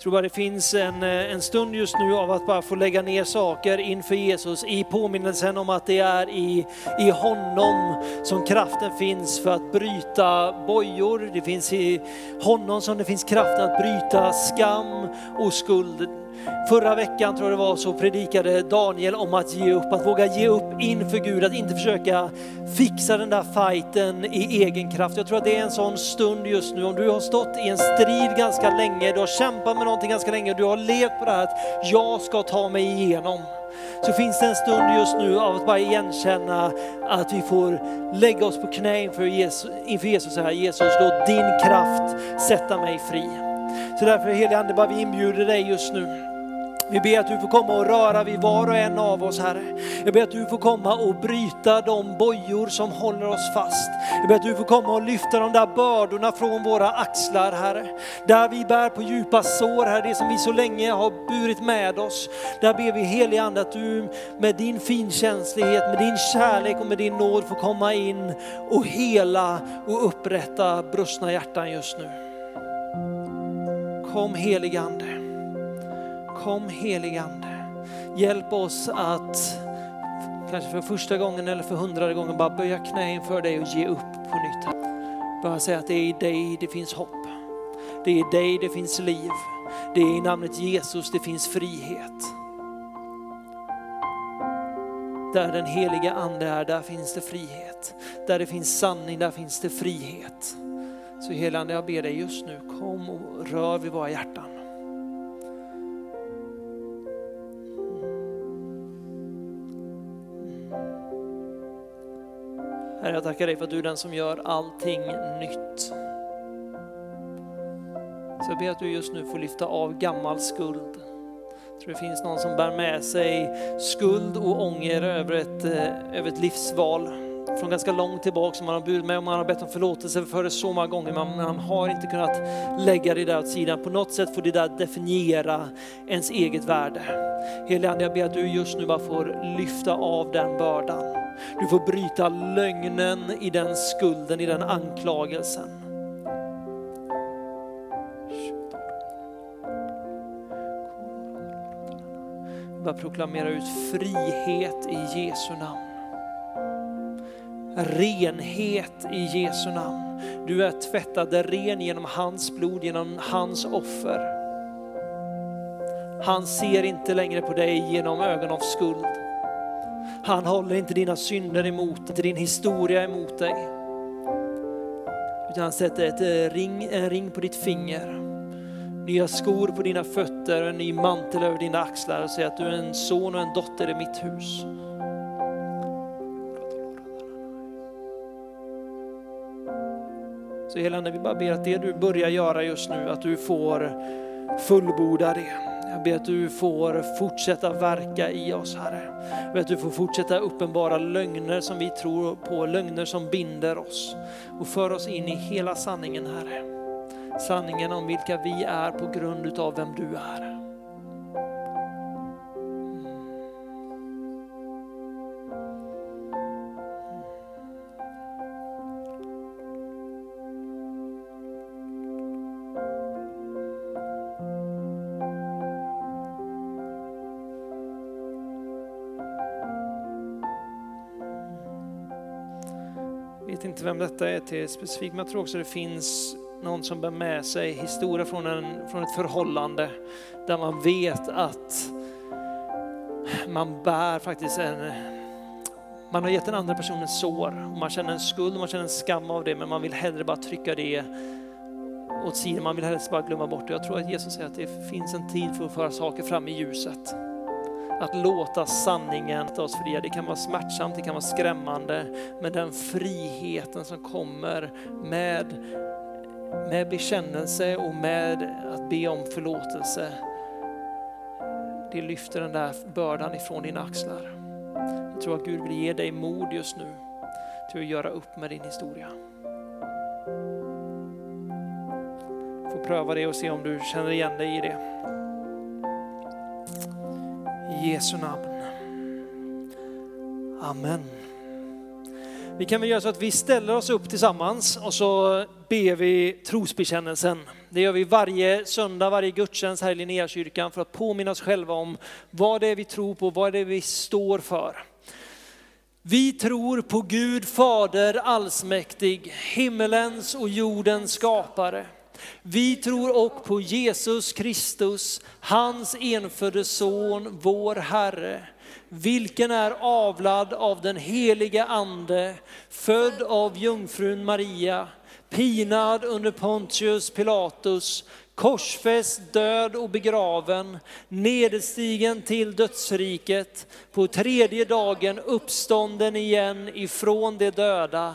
Jag tror bara det finns en, eh, en stund just nu av att bara få lägga ner saker inför Jesus i påminnelsen om att det är i, i honom som kraften finns för att bryta bojor. Det finns i honom som det finns kraften att bryta skam och skuld. Förra veckan tror jag det var så predikade Daniel om att ge upp, att våga ge upp inför Gud, att inte försöka fixa den där fighten i egen kraft. Jag tror att det är en sån stund just nu, om du har stått i en strid ganska länge, du har kämpat med någonting ganska länge, du har levt på det här att jag ska ta mig igenom. Så finns det en stund just nu av att bara igenkänna att vi får lägga oss på knä inför Jesus, inför Jesus här. Jesus, låt din kraft sätta mig fri. Så därför helige Ande, bara vi inbjuder dig just nu vi ber att du får komma och röra vid var och en av oss Herre. Jag ber att du får komma och bryta de bojor som håller oss fast. Jag ber att du får komma och lyfta de där bördorna från våra axlar Herre. Där vi bär på djupa sår Herre, det som vi så länge har burit med oss. Där ber vi helige Ande att du med din finkänslighet, med din kärlek och med din nåd får komma in och hela och upprätta brustna hjärtan just nu. Kom helige Ande. Kom heligande. Hjälp oss att, kanske för första gången eller för hundrade gången, bara böja knä inför dig och ge upp på nytt. Bara säga att det är i dig det finns hopp. Det är i dig det finns liv. Det är i namnet Jesus det finns frihet. Där den heliga ande är, där finns det frihet. Där det finns sanning, där finns det frihet. Så helande, jag ber dig just nu, kom och rör vid våra hjärtan. Herre, jag tackar dig för att du är den som gör allting nytt. Så jag ber att du just nu får lyfta av gammal skuld. Jag tror det finns någon som bär med sig skuld och ånger över ett, eh, över ett livsval från ganska långt tillbaka som man har burit med och man har bett om förlåtelse för det så många gånger men man har inte kunnat lägga det där åt sidan. På något sätt får det där definiera ens eget värde. Helige Ande, jag ber att du just nu bara får lyfta av den bördan. Du får bryta lögnen i den skulden, i den anklagelsen. Bara proklamera ut frihet i Jesu namn. Renhet i Jesu namn. Du är tvättad ren genom hans blod, genom hans offer. Han ser inte längre på dig genom ögon av skuld. Han håller inte dina synder emot dig, din historia emot dig. Utan han sätter ett eh, ring, en ring på ditt finger, nya skor på dina fötter, en ny mantel över dina axlar och säger att du är en son och en dotter i mitt hus. Så helande, vi bara ber att det du börjar göra just nu, att du får fullborda det. Jag ber att du får fortsätta verka i oss Herre. Jag ber att du får fortsätta uppenbara lögner som vi tror på, lögner som binder oss och för oss in i hela sanningen Herre. Sanningen om vilka vi är på grund utav vem du är. Vet inte vem detta är till specifikt, men jag tror också det finns någon som bär med sig historia från, en, från ett förhållande där man vet att man bär faktiskt en, man har gett den andra personen sår. Och man känner en skuld, och man känner en skam av det, men man vill hellre bara trycka det åt sidan, man vill helst bara glömma bort det. Jag tror att Jesus säger att det finns en tid för att föra saker fram i ljuset att låta sanningen ta oss fria. Det kan vara smärtsamt, det kan vara skrämmande, men den friheten som kommer med, med bekännelse och med att be om förlåtelse, det lyfter den där bördan ifrån dina axlar. Jag tror att Gud vill ge dig mod just nu till att göra upp med din historia. Få pröva det och se om du känner igen dig i det. Jesu namn. Amen. Vi kan väl göra så att vi ställer oss upp tillsammans och så ber vi trosbekännelsen. Det gör vi varje söndag, varje gudstjänst här i Linnéakyrkan för att påminna oss själva om vad det är vi tror på, vad det är vi står för. Vi tror på Gud Fader allsmäktig, himmelens och jordens skapare. Vi tror också på Jesus Kristus, hans enfödde son, vår Herre, vilken är avlad av den helige ande, född av jungfrun Maria, pinad under Pontius Pilatus, korsfäst, död och begraven, nederstigen till dödsriket, på tredje dagen uppstånden igen ifrån de döda,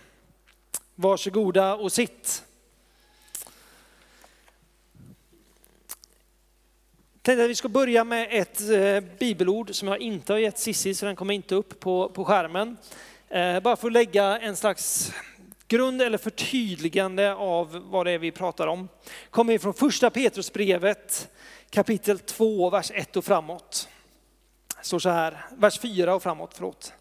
Varsågoda och sitt. Jag tänkte att vi ska börja med ett eh, bibelord som jag inte har gett Sissi, så den kommer inte upp på, på skärmen. Eh, bara för att lägga en slags grund eller förtydligande av vad det är vi pratar om. Kommer från första Petrusbrevet kapitel 2, vers 1 och framåt. Det står så här, vers 4 och framåt, förlåt.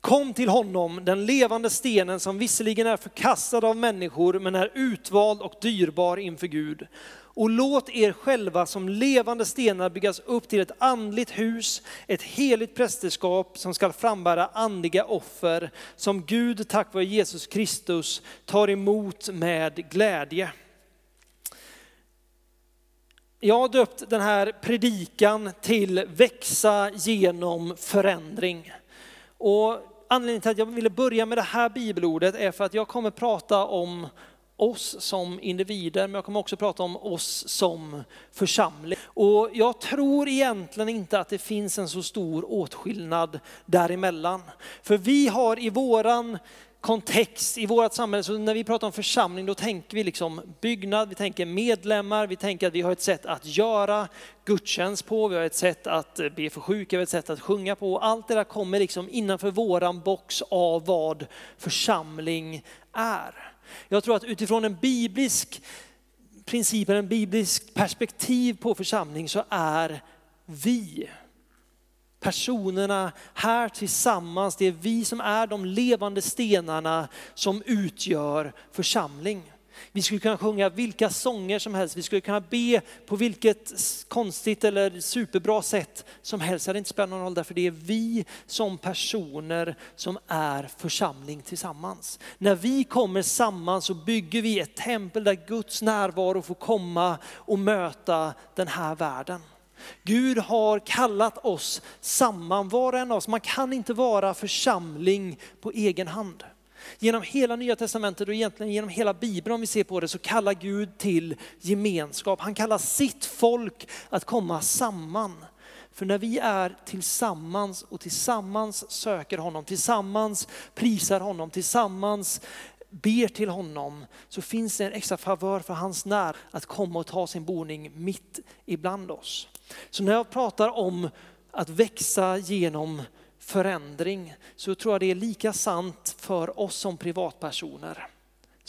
Kom till honom, den levande stenen som visserligen är förkastad av människor men är utvald och dyrbar inför Gud. Och låt er själva som levande stenar byggas upp till ett andligt hus, ett heligt prästerskap som ska frambära andliga offer som Gud tack vare Jesus Kristus tar emot med glädje. Jag har döpt den här predikan till växa genom förändring. Och anledningen till att jag ville börja med det här bibelordet är för att jag kommer prata om oss som individer, men jag kommer också prata om oss som församling. Och jag tror egentligen inte att det finns en så stor åtskillnad däremellan. För vi har i våran kontext i vårt samhälle, så när vi pratar om församling då tänker vi liksom byggnad, vi tänker medlemmar, vi tänker att vi har ett sätt att göra gudstjänst på, vi har ett sätt att be för sjuka, vi har ett sätt att sjunga på. Allt det där kommer liksom innanför våran box av vad församling är. Jag tror att utifrån en biblisk princip, en biblisk perspektiv på församling så är vi personerna här tillsammans, det är vi som är de levande stenarna som utgör församling. Vi skulle kunna sjunga vilka sånger som helst, vi skulle kunna be på vilket konstigt eller superbra sätt som helst. Det hade inte spelat någon roll därför det är vi som personer som är församling tillsammans. När vi kommer samman så bygger vi ett tempel där Guds närvaro får komma och möta den här världen. Gud har kallat oss samman, var och en av oss. Man kan inte vara församling på egen hand. Genom hela nya testamentet och egentligen genom hela bibeln om vi ser på det så kallar Gud till gemenskap. Han kallar sitt folk att komma samman. För när vi är tillsammans och tillsammans söker honom, tillsammans prisar honom, tillsammans ber till honom så finns det en extra favör för hans när att komma och ta sin boning mitt ibland oss. Så när jag pratar om att växa genom förändring så tror jag det är lika sant för oss som privatpersoner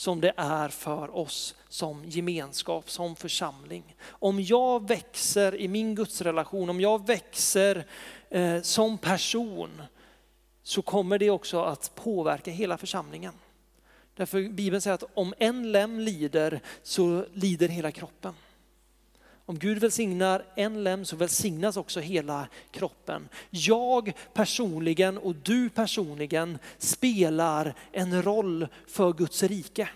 som det är för oss som gemenskap, som församling. Om jag växer i min gudsrelation, om jag växer eh, som person så kommer det också att påverka hela församlingen. Därför Bibeln säger att om en lem lider så lider hela kroppen. Om Gud välsignar en lem så välsignas också hela kroppen. Jag personligen och du personligen spelar en roll för Guds rike.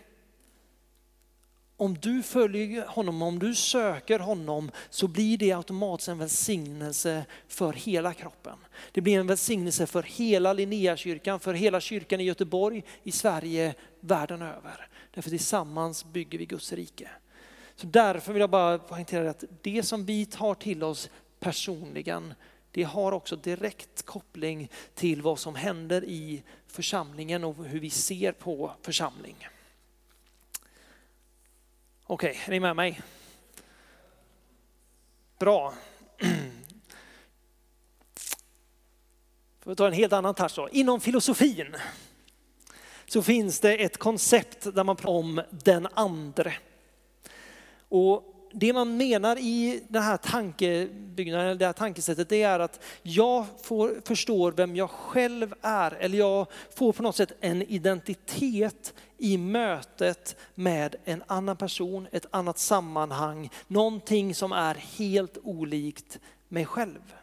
Om du följer honom, om du söker honom så blir det automatiskt en välsignelse för hela kroppen. Det blir en välsignelse för hela Linnéakyrkan, för hela kyrkan i Göteborg, i Sverige, världen över. Därför tillsammans bygger vi Guds rike. Så därför vill jag bara poängtera att det som vi tar till oss personligen, det har också direkt koppling till vad som händer i församlingen och hur vi ser på församling. Okej, okay, är ni med mig? Bra. För att ta en helt annan touch då. Inom filosofin så finns det ett koncept där man pratar om den andre. Och det man menar i den här tankebyggnaden, det här tankesättet, det är att jag får, förstår vem jag själv är, eller jag får på något sätt en identitet i mötet med en annan person, ett annat sammanhang, någonting som är helt olikt mig själv.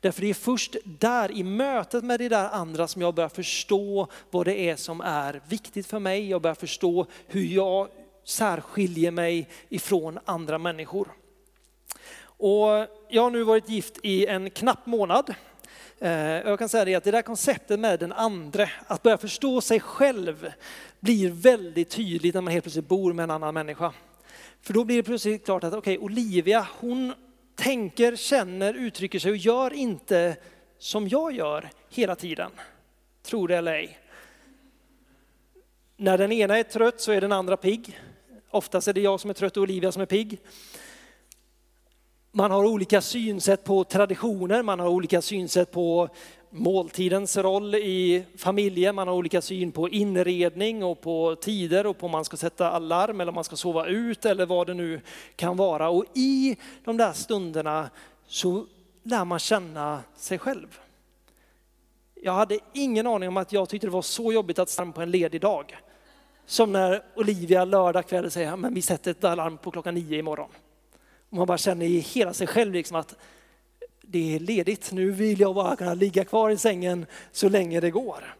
Därför det är först där i mötet med det där andra som jag börjar förstå vad det är som är viktigt för mig. Jag börjar förstå hur jag särskiljer mig ifrån andra människor. Och jag har nu varit gift i en knapp månad. Eh, jag kan säga det att det där konceptet med den andra, att börja förstå sig själv, blir väldigt tydligt när man helt plötsligt bor med en annan människa. För då blir det plötsligt klart att okej, okay, Olivia, hon tänker, känner, uttrycker sig och gör inte som jag gör hela tiden. Tror det eller ej. När den ena är trött så är den andra pigg. Oftast är det jag som är trött och Olivia som är pigg. Man har olika synsätt på traditioner, man har olika synsätt på måltidens roll i familjen, man har olika syn på inredning och på tider och på om man ska sätta alarm eller om man ska sova ut eller vad det nu kan vara. Och i de där stunderna så lär man känna sig själv. Jag hade ingen aning om att jag tyckte det var så jobbigt att stanna på en ledig dag. Som när Olivia lördag kväll säger, men vi sätter ett alarm på klockan nio imorgon. Och man bara känner i hela sig själv liksom att det är ledigt, nu vill jag bara kunna ligga kvar i sängen så länge det går.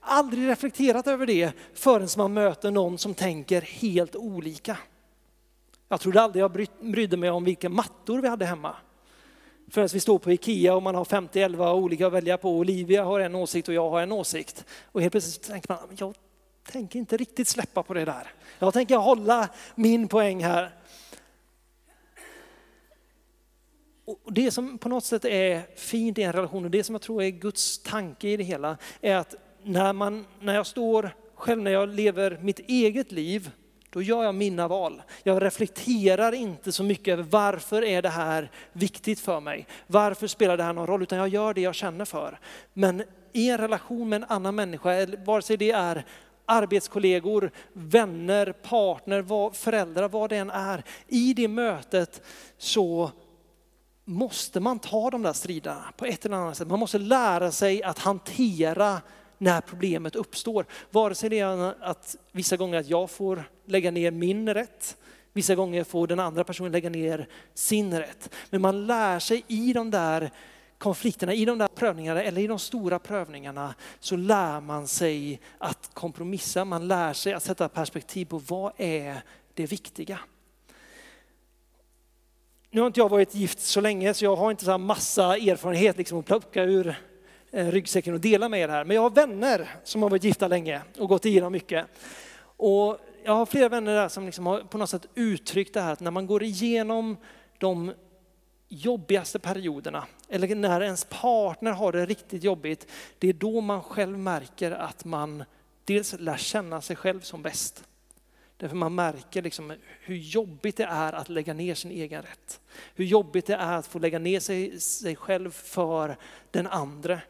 Aldrig reflekterat över det förrän man möter någon som tänker helt olika. Jag trodde aldrig jag brydde mig om vilka mattor vi hade hemma. Förrän vi står på Ikea och man har 50-11 olika att välja på. Olivia har en åsikt och jag har en åsikt. Och helt plötsligt tänker man, ah, jag tänker inte riktigt släppa på det där. Jag tänker hålla min poäng här. Och det som på något sätt är fint i en relation och det som jag tror är Guds tanke i det hela är att när, man, när jag står själv, när jag lever mitt eget liv, då gör jag mina val. Jag reflekterar inte så mycket över varför är det här viktigt för mig? Varför spelar det här någon roll? Utan jag gör det jag känner för. Men i en relation med en annan människa, vare sig det är arbetskollegor, vänner, partner, föräldrar, vad det än är. I det mötet så måste man ta de där striderna på ett eller annat sätt. Man måste lära sig att hantera när problemet uppstår. Vare sig det är att vissa gånger att jag får lägga ner min rätt, vissa gånger får den andra personen lägga ner sin rätt. Men man lär sig i de där konflikterna, i de där prövningarna eller i de stora prövningarna så lär man sig att kompromissa, man lär sig att sätta perspektiv på vad är det viktiga. Nu har inte jag varit gift så länge så jag har inte så massa erfarenhet liksom att plocka ur Eh, ryggsäcken och dela med er här. Men jag har vänner som har varit gifta länge och gått igenom mycket. Och jag har flera vänner där som liksom har på något sätt uttryckt det här att när man går igenom de jobbigaste perioderna, eller när ens partner har det riktigt jobbigt, det är då man själv märker att man dels lär känna sig själv som bäst. Därför man märker liksom hur jobbigt det är att lägga ner sin egen rätt. Hur jobbigt det är att få lägga ner sig, sig själv för den andra.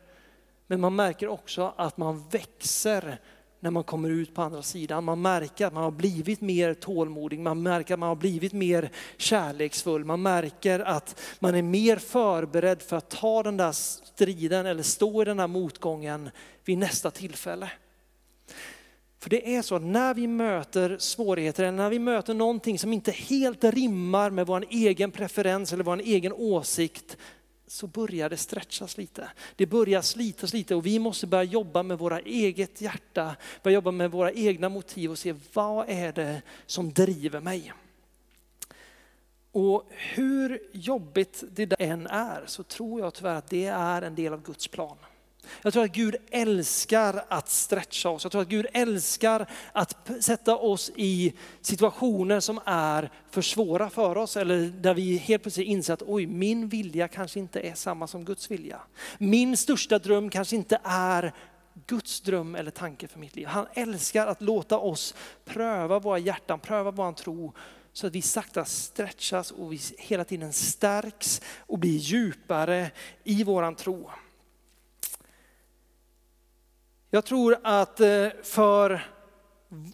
Men man märker också att man växer när man kommer ut på andra sidan. Man märker att man har blivit mer tålmodig, man märker att man har blivit mer kärleksfull. Man märker att man är mer förberedd för att ta den där striden eller stå i den där motgången vid nästa tillfälle. För det är så att när vi möter svårigheter eller när vi möter någonting som inte helt rimmar med vår egen preferens eller vår egen åsikt så börjar det stretchas lite. Det börjar slitas lite och vi måste börja jobba med våra eget hjärta, börja jobba med våra egna motiv och se vad är det som driver mig. Och hur jobbigt det än är så tror jag tyvärr att det är en del av Guds plan. Jag tror att Gud älskar att stretcha oss. Jag tror att Gud älskar att sätta oss i situationer som är för svåra för oss eller där vi helt plötsligt inser att oj, min vilja kanske inte är samma som Guds vilja. Min största dröm kanske inte är Guds dröm eller tanke för mitt liv. Han älskar att låta oss pröva våra hjärtan, pröva vår tro så att vi sakta stretchas och vi hela tiden stärks och blir djupare i våran tro. Jag tror att eh, för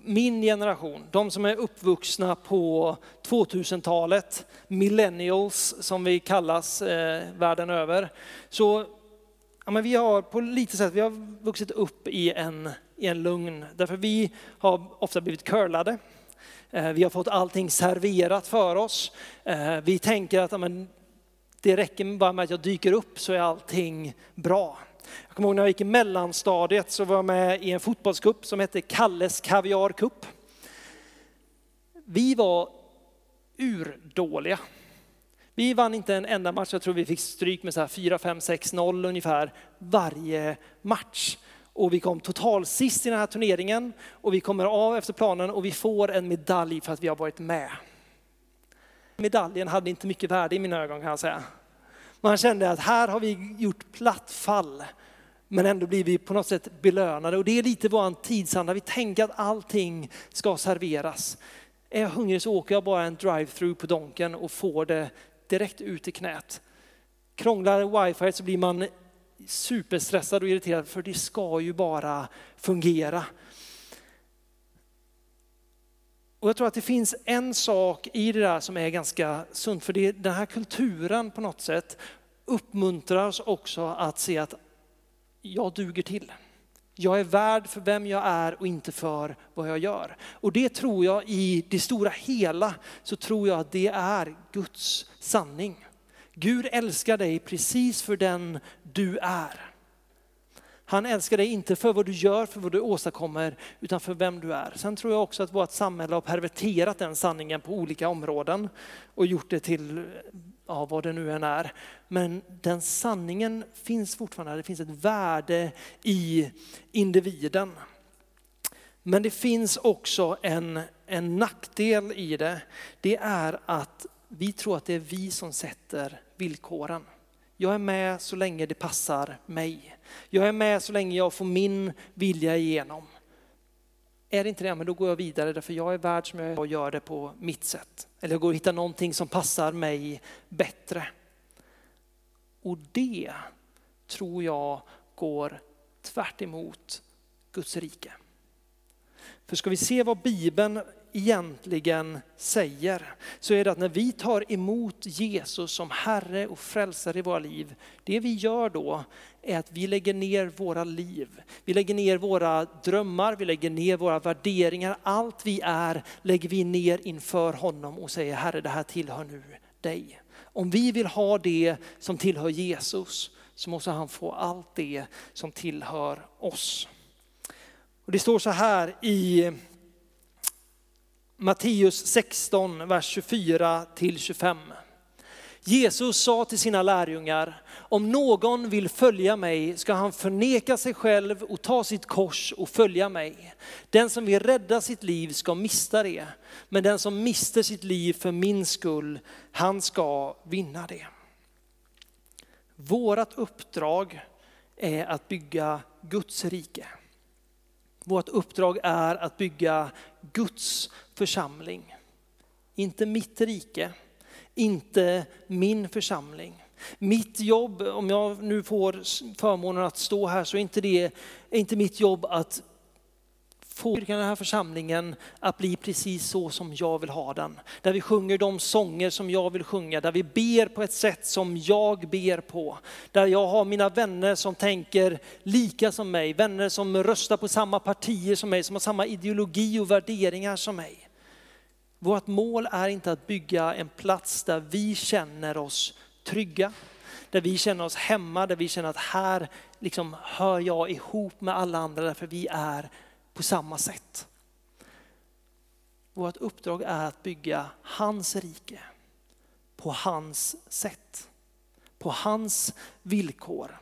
min generation, de som är uppvuxna på 2000-talet, millennials som vi kallas eh, världen över, så ja, men vi har på lite sätt vi har vuxit upp i en, i en lugn. Därför vi har ofta blivit curlade. Eh, vi har fått allting serverat för oss. Eh, vi tänker att ja, men, det räcker bara med att jag dyker upp så är allting bra. Jag kommer ihåg när jag gick i mellanstadiet så var jag med i en fotbollscup som hette Kalles Kaviar Cup. Vi var urdåliga. Vi vann inte en enda match, jag tror vi fick stryk med så här 4, 5, 6, 0 ungefär varje match. Och vi kom total sist i den här turneringen och vi kommer av efter planen och vi får en medalj för att vi har varit med. Medaljen hade inte mycket värde i mina ögon kan jag säga. Man kände att här har vi gjort platt fall, men ändå blir vi på något sätt belönade. Och det är lite vår tidsanda, vi tänker att allting ska serveras. Är jag hungrig så åker jag bara en drive-through på Donken och får det direkt ut i knät. Krånglar wifi så blir man superstressad och irriterad för det ska ju bara fungera. Och jag tror att det finns en sak i det där som är ganska sunt, för det, den här kulturen på något sätt uppmuntrar oss också att se att jag duger till. Jag är värd för vem jag är och inte för vad jag gör. Och det tror jag i det stora hela så tror jag att det är Guds sanning. Gud älskar dig precis för den du är. Han älskar dig inte för vad du gör, för vad du åstadkommer, utan för vem du är. Sen tror jag också att vårt samhälle har perverterat den sanningen på olika områden och gjort det till ja, vad det nu än är. Men den sanningen finns fortfarande, det finns ett värde i individen. Men det finns också en, en nackdel i det. Det är att vi tror att det är vi som sätter villkoren. Jag är med så länge det passar mig. Jag är med så länge jag får min vilja igenom. Är det inte det, men då går jag vidare därför jag är värd som jag är och gör det på mitt sätt. Eller jag går och hittar någonting som passar mig bättre. Och det tror jag går tvärt Guds rike. För ska vi se vad Bibeln egentligen säger så är det att när vi tar emot Jesus som Herre och frälsare i våra liv, det vi gör då är att vi lägger ner våra liv. Vi lägger ner våra drömmar, vi lägger ner våra värderingar. Allt vi är lägger vi ner inför honom och säger Herre det här tillhör nu dig. Om vi vill ha det som tillhör Jesus så måste han få allt det som tillhör oss. Och det står så här i Matteus 16, vers 24 till 25. Jesus sa till sina lärjungar, om någon vill följa mig ska han förneka sig själv och ta sitt kors och följa mig. Den som vill rädda sitt liv ska mista det, men den som mister sitt liv för min skull, han ska vinna det. Vårat uppdrag är att bygga Guds rike. Vårt uppdrag är att bygga Guds församling. Inte mitt rike, inte min församling. Mitt jobb, om jag nu får förmånen att stå här, så är inte det är inte mitt jobb att få den här församlingen att bli precis så som jag vill ha den. Där vi sjunger de sånger som jag vill sjunga, där vi ber på ett sätt som jag ber på. Där jag har mina vänner som tänker lika som mig, vänner som röstar på samma partier som mig, som har samma ideologi och värderingar som mig. Vårt mål är inte att bygga en plats där vi känner oss trygga, där vi känner oss hemma, där vi känner att här liksom hör jag ihop med alla andra därför vi är på samma sätt. Vårt uppdrag är att bygga hans rike på hans sätt, på hans villkor.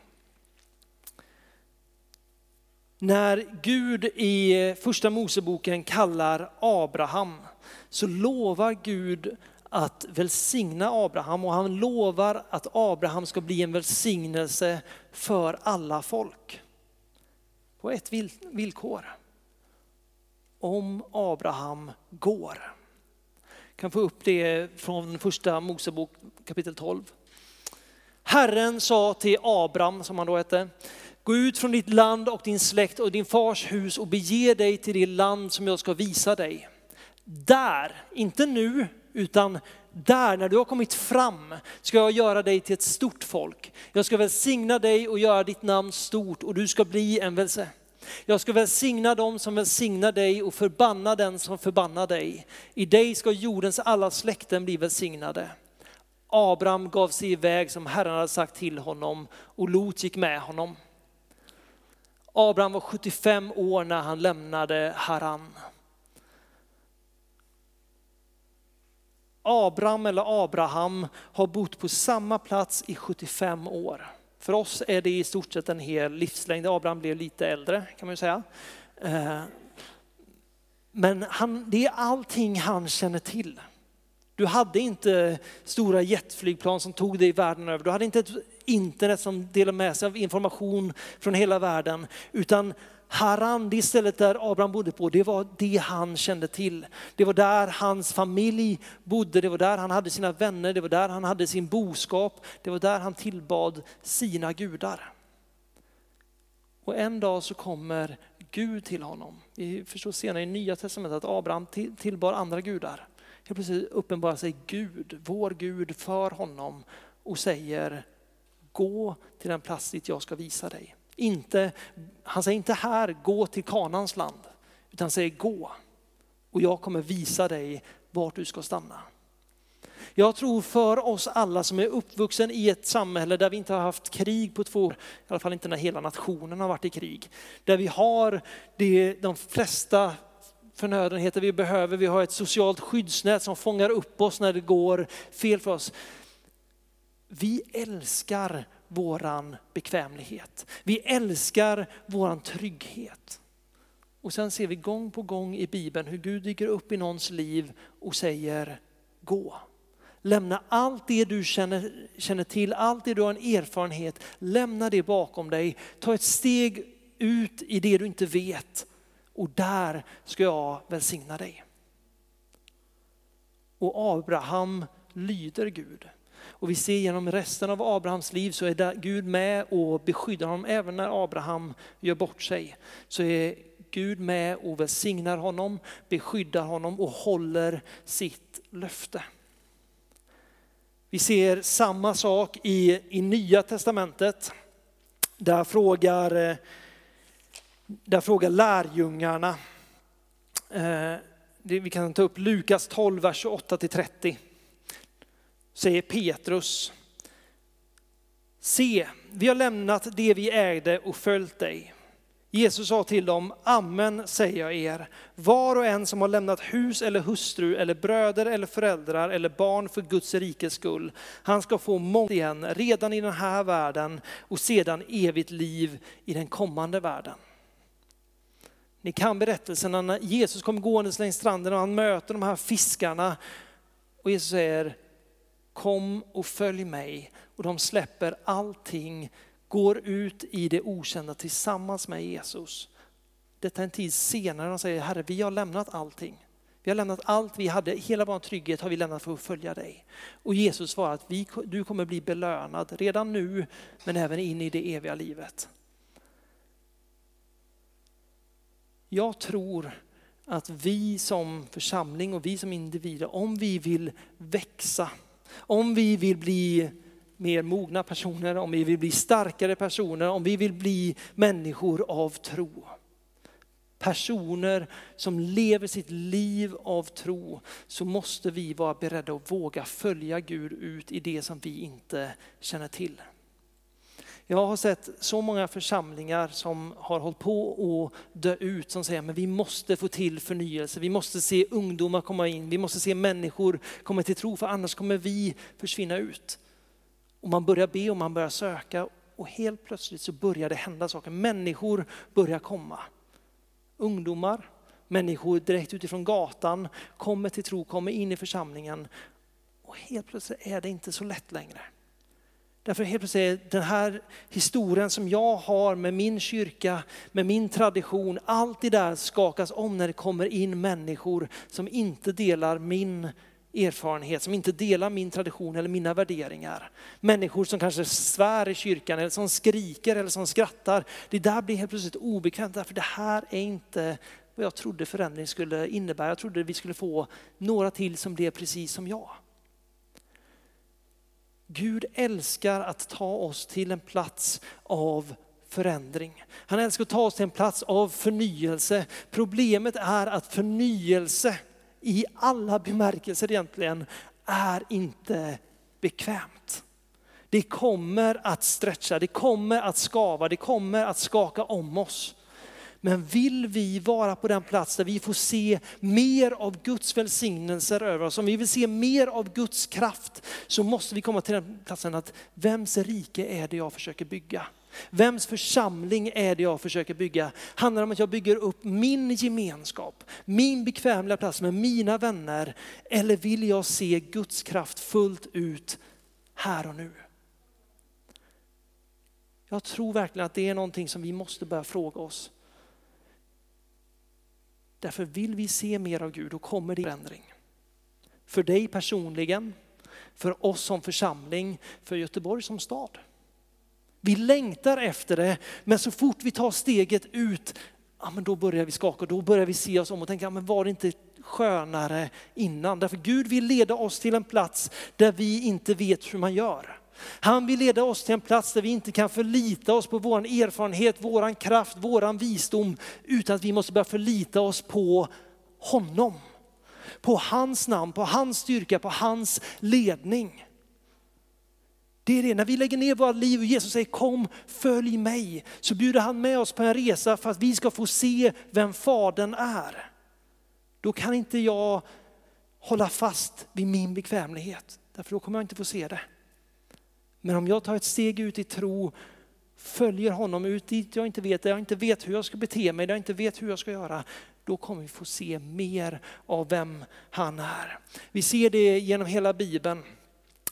När Gud i första Moseboken kallar Abraham så lovar Gud att välsigna Abraham och han lovar att Abraham ska bli en välsignelse för alla folk. På ett villkor. Om Abraham går. Jag kan få upp det från första Mosebok kapitel 12. Herren sa till Abraham, som han då hette, gå ut från ditt land och din släkt och din fars hus och bege dig till det land som jag ska visa dig. Där, inte nu, utan där, när du har kommit fram, ska jag göra dig till ett stort folk. Jag ska välsigna dig och göra ditt namn stort och du ska bli en välse. Jag ska välsigna dem som välsignar dig och förbanna den som förbannar dig. I dig ska jordens alla släkten bli välsignade. Abraham gav sig iväg som Herren hade sagt till honom och Lot gick med honom. Abraham var 75 år när han lämnade Haran. Abraham eller Abraham har bott på samma plats i 75 år. För oss är det i stort sett en hel livslängd. Abraham blev lite äldre kan man ju säga. Eh, men han, det är allting han känner till. Du hade inte stora jetflygplan som tog dig världen över. Du hade inte ett internet som delade med sig av information från hela världen. Utan Haran, det stället där Abraham bodde på, det var det han kände till. Det var där hans familj bodde, det var där han hade sina vänner, det var där han hade sin boskap, det var där han tillbad sina gudar. Och en dag så kommer Gud till honom. Vi förstår senare i Nya Testamentet att Abraham tillbar andra gudar. Helt plötsligt uppenbarar sig Gud, vår Gud, för honom och säger gå till den plats dit jag ska visa dig. Inte, han säger inte här, gå till Kanans land, utan han säger gå och jag kommer visa dig vart du ska stanna. Jag tror för oss alla som är uppvuxen i ett samhälle där vi inte har haft krig på två år, i alla fall inte när hela nationen har varit i krig, där vi har det, de flesta förnödenheter vi behöver, vi har ett socialt skyddsnät som fångar upp oss när det går fel för oss. Vi älskar våran bekvämlighet. Vi älskar våran trygghet. Och sen ser vi gång på gång i Bibeln hur Gud dyker upp i någons liv och säger gå. Lämna allt det du känner, känner till, allt det du har en erfarenhet, lämna det bakom dig. Ta ett steg ut i det du inte vet och där ska jag välsigna dig. Och Abraham lyder Gud. Och vi ser genom resten av Abrahams liv så är Gud med och beskyddar honom. Även när Abraham gör bort sig så är Gud med och välsignar honom, beskyddar honom och håller sitt löfte. Vi ser samma sak i, i Nya Testamentet. Där frågar, eh, där frågar lärjungarna, eh, vi kan ta upp Lukas 12, vers 28-30 säger Petrus, se, vi har lämnat det vi ägde och följt dig. Jesus sa till dem, amen säger jag er, var och en som har lämnat hus eller hustru eller bröder eller föräldrar eller barn för Guds rikes skull, han ska få mångt igen redan i den här världen och sedan evigt liv i den kommande världen. Ni kan berättelsen när Jesus kommer gående längs stranden och han möter de här fiskarna och Jesus säger, kom och följ mig. Och de släpper allting, går ut i det okända tillsammans med Jesus. Detta är en tid senare de säger, Herre vi har lämnat allting. Vi har lämnat allt vi hade, hela vår trygghet har vi lämnat för att följa dig. Och Jesus svarar att vi, du kommer bli belönad redan nu, men även in i det eviga livet. Jag tror att vi som församling och vi som individer, om vi vill växa om vi vill bli mer mogna personer, om vi vill bli starkare personer, om vi vill bli människor av tro. Personer som lever sitt liv av tro, så måste vi vara beredda att våga följa Gud ut i det som vi inte känner till. Jag har sett så många församlingar som har hållit på att dö ut som säger men vi måste få till förnyelse, vi måste se ungdomar komma in, vi måste se människor komma till tro för annars kommer vi försvinna ut. Och man börjar be och man börjar söka och helt plötsligt så börjar det hända saker. Människor börjar komma. Ungdomar, människor direkt utifrån gatan kommer till tro, kommer in i församlingen. Och helt plötsligt är det inte så lätt längre. Därför helt plötsligt den här historien som jag har med min kyrka, med min tradition, allt det där skakas om när det kommer in människor som inte delar min erfarenhet, som inte delar min tradition eller mina värderingar. Människor som kanske svär i kyrkan eller som skriker eller som skrattar. Det där blir helt plötsligt obekvämt därför det här är inte vad jag trodde förändring skulle innebära. Jag trodde vi skulle få några till som blev precis som jag. Gud älskar att ta oss till en plats av förändring. Han älskar att ta oss till en plats av förnyelse. Problemet är att förnyelse i alla bemärkelser egentligen är inte bekvämt. Det kommer att stretcha, det kommer att skava, det kommer att skaka om oss. Men vill vi vara på den plats där vi får se mer av Guds välsignelser över oss, om vi vill se mer av Guds kraft, så måste vi komma till den platsen att vems rike är det jag försöker bygga? Vems församling är det jag försöker bygga? Handlar det om att jag bygger upp min gemenskap, min bekvämliga plats med mina vänner? Eller vill jag se Guds kraft fullt ut här och nu? Jag tror verkligen att det är någonting som vi måste börja fråga oss. Därför vill vi se mer av Gud, då kommer det förändring. För dig personligen, för oss som församling, för Göteborg som stad. Vi längtar efter det, men så fort vi tar steget ut, ja, men då börjar vi skaka, då börjar vi se oss om och tänka, ja, men var det inte skönare innan? Därför Gud vill leda oss till en plats där vi inte vet hur man gör. Han vill leda oss till en plats där vi inte kan förlita oss på vår erfarenhet, vår kraft, vår visdom, utan att vi måste börja förlita oss på honom. På hans namn, på hans styrka, på hans ledning. Det är det, när vi lägger ner våra liv och Jesus säger kom, följ mig, så bjuder han med oss på en resa för att vi ska få se vem Fadern är. Då kan inte jag hålla fast vid min bekvämlighet, därför då kommer jag inte få se det. Men om jag tar ett steg ut i tro, följer honom ut dit jag inte vet, där jag inte vet hur jag ska bete mig, där jag inte vet hur jag ska göra, då kommer vi få se mer av vem han är. Vi ser det genom hela Bibeln.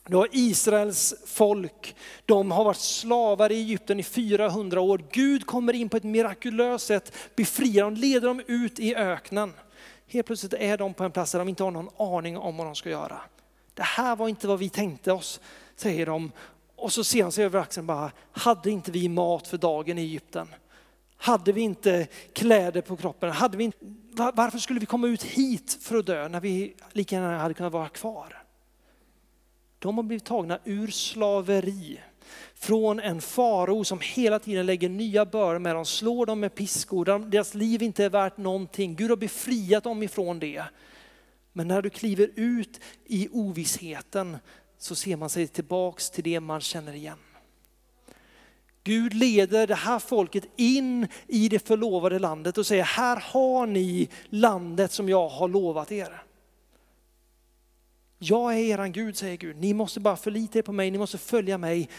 Du har Israels folk, de har varit slavar i Egypten i 400 år. Gud kommer in på ett mirakulöst sätt, befriar dem, leder dem ut i öknen. Helt plötsligt är de på en plats där de inte har någon aning om vad de ska göra. Det här var inte vad vi tänkte oss, säger de. Och så ser han sig över axeln bara, hade inte vi mat för dagen i Egypten? Hade vi inte kläder på kroppen? Hade vi inte, varför skulle vi komma ut hit för att dö när vi lika gärna hade kunnat vara kvar? De har blivit tagna ur slaveri från en farao som hela tiden lägger nya bördor med dem, slår dem med piskor, deras liv inte är värt någonting. Gud har befriat dem ifrån det. Men när du kliver ut i ovissheten så ser man sig tillbaks till det man känner igen. Gud leder det här folket in i det förlovade landet och säger, här har ni landet som jag har lovat er. Jag är eran Gud, säger Gud. Ni måste bara förlita er på mig, ni måste följa mig.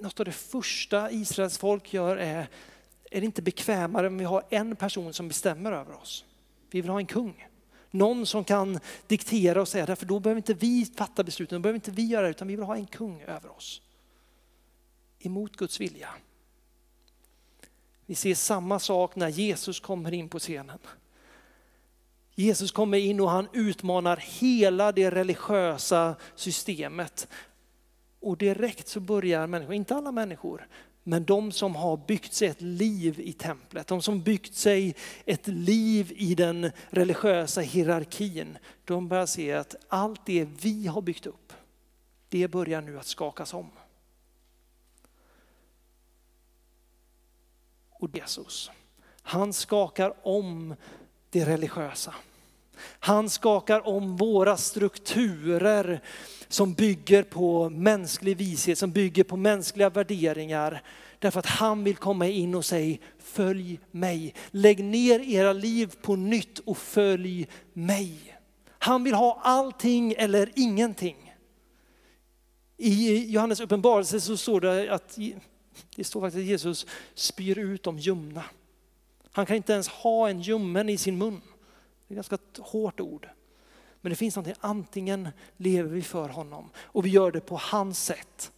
Något av det första Israels folk gör är, är det inte bekvämare om vi har en person som bestämmer över oss? Vi vill ha en kung. Någon som kan diktera och säga därför då behöver inte vi fatta besluten, då behöver inte vi göra det, utan vi vill ha en kung över oss. Emot Guds vilja. Vi ser samma sak när Jesus kommer in på scenen. Jesus kommer in och han utmanar hela det religiösa systemet. Och direkt så börjar människor, inte alla människor, men de som har byggt sig ett liv i templet, de som byggt sig ett liv i den religiösa hierarkin, de börjar se att allt det vi har byggt upp, det börjar nu att skakas om. Och Jesus, han skakar om det religiösa. Han skakar om våra strukturer som bygger på mänsklig vishet, som bygger på mänskliga värderingar. Därför att han vill komma in och säga, följ mig. Lägg ner era liv på nytt och följ mig. Han vill ha allting eller ingenting. I Johannes uppenbarelse så står det att Det står faktiskt att Jesus spyr ut de ljumna. Han kan inte ens ha en ljummen i sin mun. Det är ett ganska hårt ord. Men det finns någonting, antingen lever vi för honom och vi gör det på hans sätt.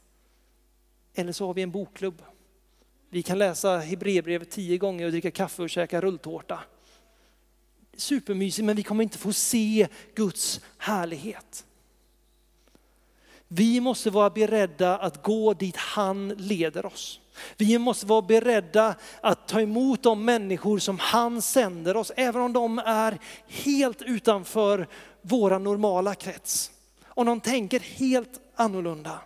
Eller så har vi en bokklubb. Vi kan läsa Hebreerbrevet tio gånger och dricka kaffe och käka rulltårta. Supermysigt men vi kommer inte få se Guds härlighet. Vi måste vara beredda att gå dit han leder oss. Vi måste vara beredda att ta emot de människor som han sänder oss, även om de är helt utanför våra normala krets. Om de tänker helt annorlunda.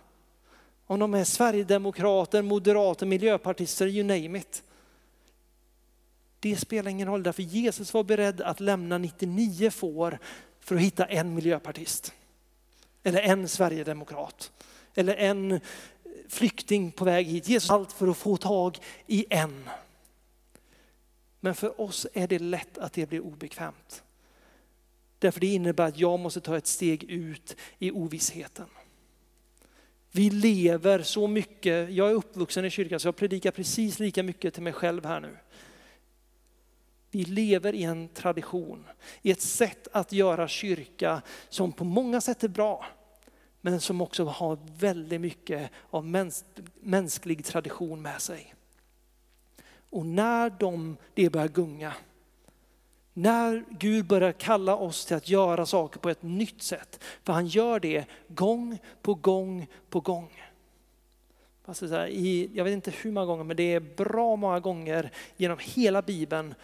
Om de är sverigedemokrater, moderater, miljöpartister, you name it. Det spelar ingen roll, därför Jesus var beredd att lämna 99 får för att hitta en miljöpartist. Eller en sverigedemokrat. Eller en flykting på väg hit. Jesus allt för att få tag i en. Men för oss är det lätt att det blir obekvämt. Därför det innebär att jag måste ta ett steg ut i ovissheten. Vi lever så mycket, jag är uppvuxen i kyrkan så jag predikar precis lika mycket till mig själv här nu. Vi lever i en tradition, i ett sätt att göra kyrka som på många sätt är bra, men som också har väldigt mycket av mäns mänsklig tradition med sig. Och när de, det börjar gunga, när Gud börjar kalla oss till att göra saker på ett nytt sätt, för han gör det gång på gång på gång. Alltså här, i, jag vet inte hur många gånger, men det är bra många gånger genom hela Bibeln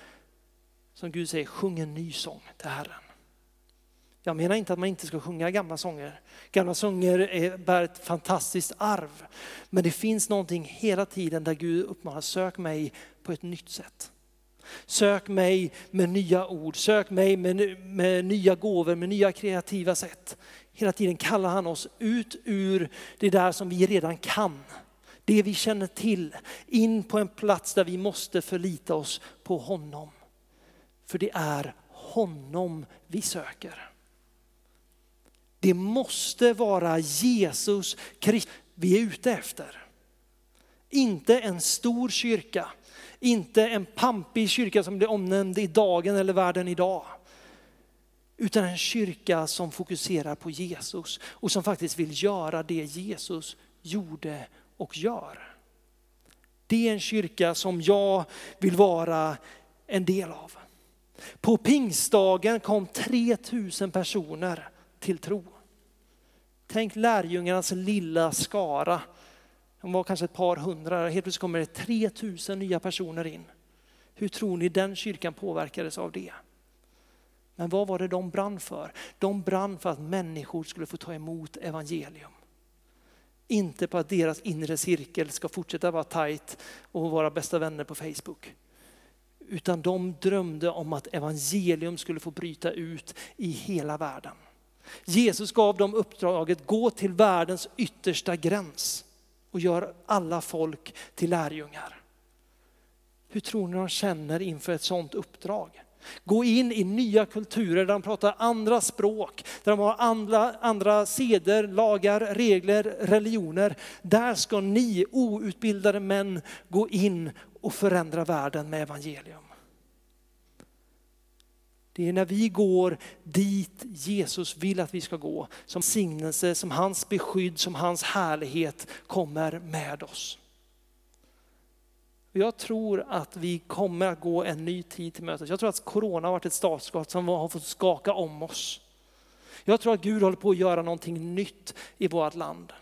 som Gud säger, sjung en ny sång till Herren. Jag menar inte att man inte ska sjunga gamla sånger. Gamla sånger är, bär ett fantastiskt arv. Men det finns någonting hela tiden där Gud uppmanar, sök mig på ett nytt sätt. Sök mig med nya ord, sök mig med, med nya gåvor, med nya kreativa sätt. Hela tiden kallar han oss ut ur det där som vi redan kan. Det vi känner till, in på en plats där vi måste förlita oss på honom. För det är honom vi söker. Det måste vara Jesus Kristus vi är ute efter. Inte en stor kyrka, inte en pampig kyrka som blir omnämnd i dagen eller världen idag. Utan en kyrka som fokuserar på Jesus och som faktiskt vill göra det Jesus gjorde och gör. Det är en kyrka som jag vill vara en del av. På pingstdagen kom 3000 personer till tro. Tänk lärjungarnas lilla skara. De var kanske ett par hundra, helt plötsligt kommer det 3000 nya personer in. Hur tror ni den kyrkan påverkades av det? Men vad var det de brann för? De brann för att människor skulle få ta emot evangelium. Inte på att deras inre cirkel ska fortsätta vara tajt och vara bästa vänner på Facebook. Utan de drömde om att evangelium skulle få bryta ut i hela världen. Jesus gav dem uppdraget, gå till världens yttersta gräns och gör alla folk till lärjungar. Hur tror ni de känner inför ett sådant uppdrag? Gå in i nya kulturer där de pratar andra språk, där de har andra, andra seder, lagar, regler, religioner. Där ska ni outbildade män gå in och förändra världen med evangelium. Det är när vi går dit Jesus vill att vi ska gå, som signelse, som hans beskydd, som hans härlighet kommer med oss. Jag tror att vi kommer att gå en ny tid till mötes. Jag tror att corona har varit ett startskott som har fått skaka om oss. Jag tror att Gud håller på att göra någonting nytt i vårt land.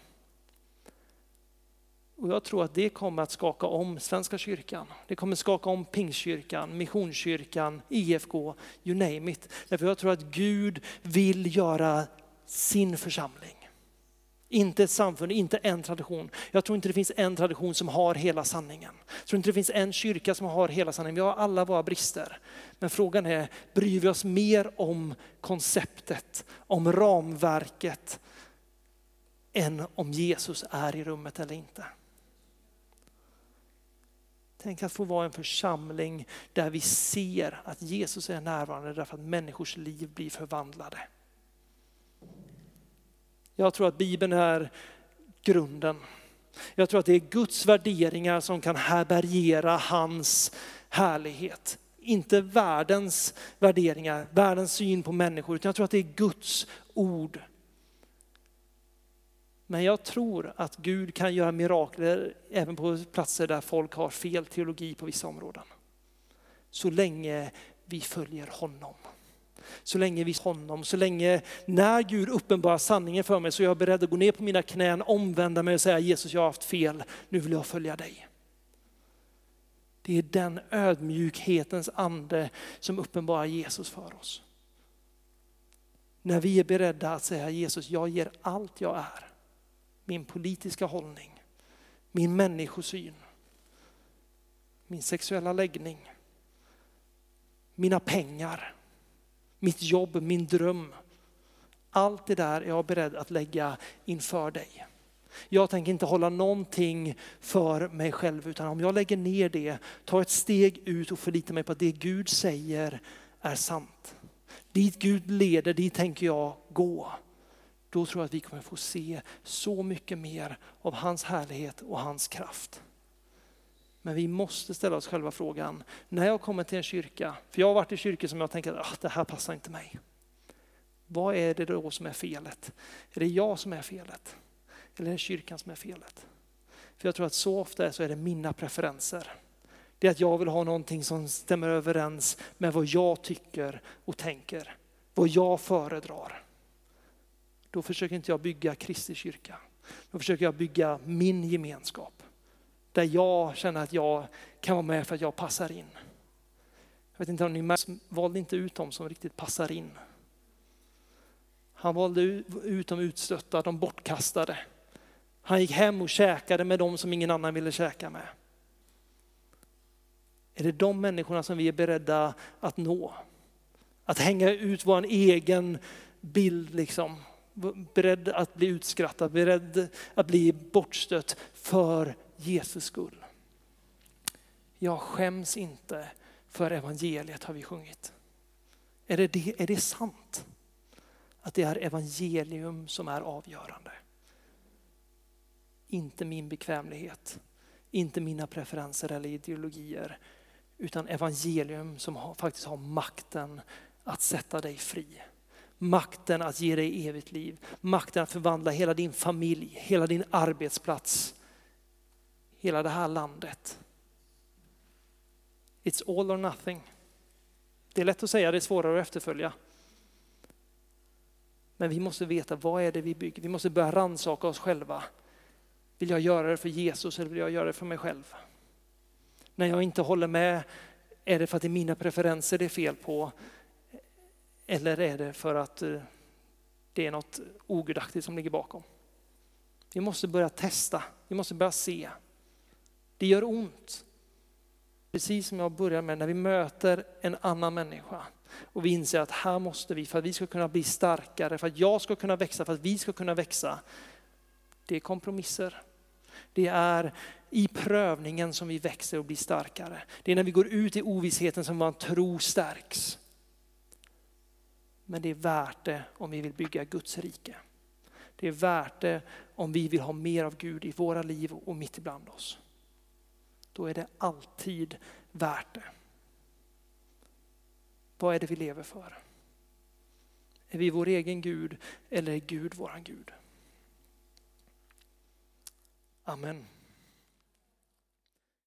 Och jag tror att det kommer att skaka om Svenska kyrkan. Det kommer skaka om Pingstkyrkan, Missionskyrkan, IFK, you name it. Därför jag tror att Gud vill göra sin församling. Inte ett samfund, inte en tradition. Jag tror inte det finns en tradition som har hela sanningen. Jag tror inte det finns en kyrka som har hela sanningen. Vi har alla våra brister. Men frågan är, bryr vi oss mer om konceptet, om ramverket, än om Jesus är i rummet eller inte? Tänk att få vara en församling där vi ser att Jesus är närvarande därför att människors liv blir förvandlade. Jag tror att Bibeln är grunden. Jag tror att det är Guds värderingar som kan härbärgera hans härlighet. Inte världens värderingar, världens syn på människor, utan jag tror att det är Guds ord. Men jag tror att Gud kan göra mirakler även på platser där folk har fel teologi på vissa områden. Så länge vi följer honom. Så länge vi honom, så länge när Gud uppenbarar sanningen för mig så är jag beredd att gå ner på mina knän, omvända mig och säga Jesus jag har haft fel, nu vill jag följa dig. Det är den ödmjukhetens ande som uppenbarar Jesus för oss. När vi är beredda att säga Jesus, jag ger allt jag är. Min politiska hållning, min människosyn, min sexuella läggning, mina pengar, mitt jobb, min dröm. Allt det där är jag beredd att lägga inför dig. Jag tänker inte hålla någonting för mig själv utan om jag lägger ner det, tar ett steg ut och förlitar mig på att det Gud säger är sant. Dit Gud leder, dit tänker jag gå. Då tror jag att vi kommer få se så mycket mer av hans härlighet och hans kraft. Men vi måste ställa oss själva frågan, när jag kommer till en kyrka, för jag har varit i kyrkor som jag tänker att det här passar inte mig. Vad är det då som är felet? Är det jag som är felet? Eller är det kyrkan som är felet? För jag tror att så ofta så är det mina preferenser. Det är att jag vill ha någonting som stämmer överens med vad jag tycker och tänker. Vad jag föredrar. Då försöker inte jag bygga Kristi kyrka. Då försöker jag bygga min gemenskap. Där jag känner att jag kan vara med för att jag passar in. Jag vet inte om ni märker, valde inte ut dem som riktigt passar in. Han valde ut de utstötta, de bortkastade. Han gick hem och käkade med dem som ingen annan ville käka med. Är det de människorna som vi är beredda att nå? Att hänga ut vår egen bild, liksom beredd att bli utskrattad, beredd att bli bortstött för Jesus skull. Jag skäms inte för evangeliet har vi sjungit. Är det, det, är det sant? Att det är evangelium som är avgörande? Inte min bekvämlighet, inte mina preferenser eller ideologier, utan evangelium som har, faktiskt har makten att sätta dig fri. Makten att ge dig evigt liv, makten att förvandla hela din familj, hela din arbetsplats, hela det här landet. It's all or nothing. Det är lätt att säga, det är svårare att efterfölja. Men vi måste veta vad är det vi bygger. Vi måste börja rannsaka oss själva. Vill jag göra det för Jesus eller vill jag göra det för mig själv? När jag inte håller med, är det för att det är mina preferenser det är fel på? Eller är det för att eh, det är något ogudaktigt som ligger bakom? Vi måste börja testa, vi måste börja se. Det gör ont. Precis som jag började med, när vi möter en annan människa och vi inser att här måste vi, för att vi ska kunna bli starkare, för att jag ska kunna växa, för att vi ska kunna växa. Det är kompromisser. Det är i prövningen som vi växer och blir starkare. Det är när vi går ut i ovissheten som vår tro stärks. Men det är värt det om vi vill bygga Guds rike. Det är värt det om vi vill ha mer av Gud i våra liv och mitt ibland oss då är det alltid värt det. Vad är det vi lever för? Är vi vår egen Gud eller är Gud våran Gud? Amen.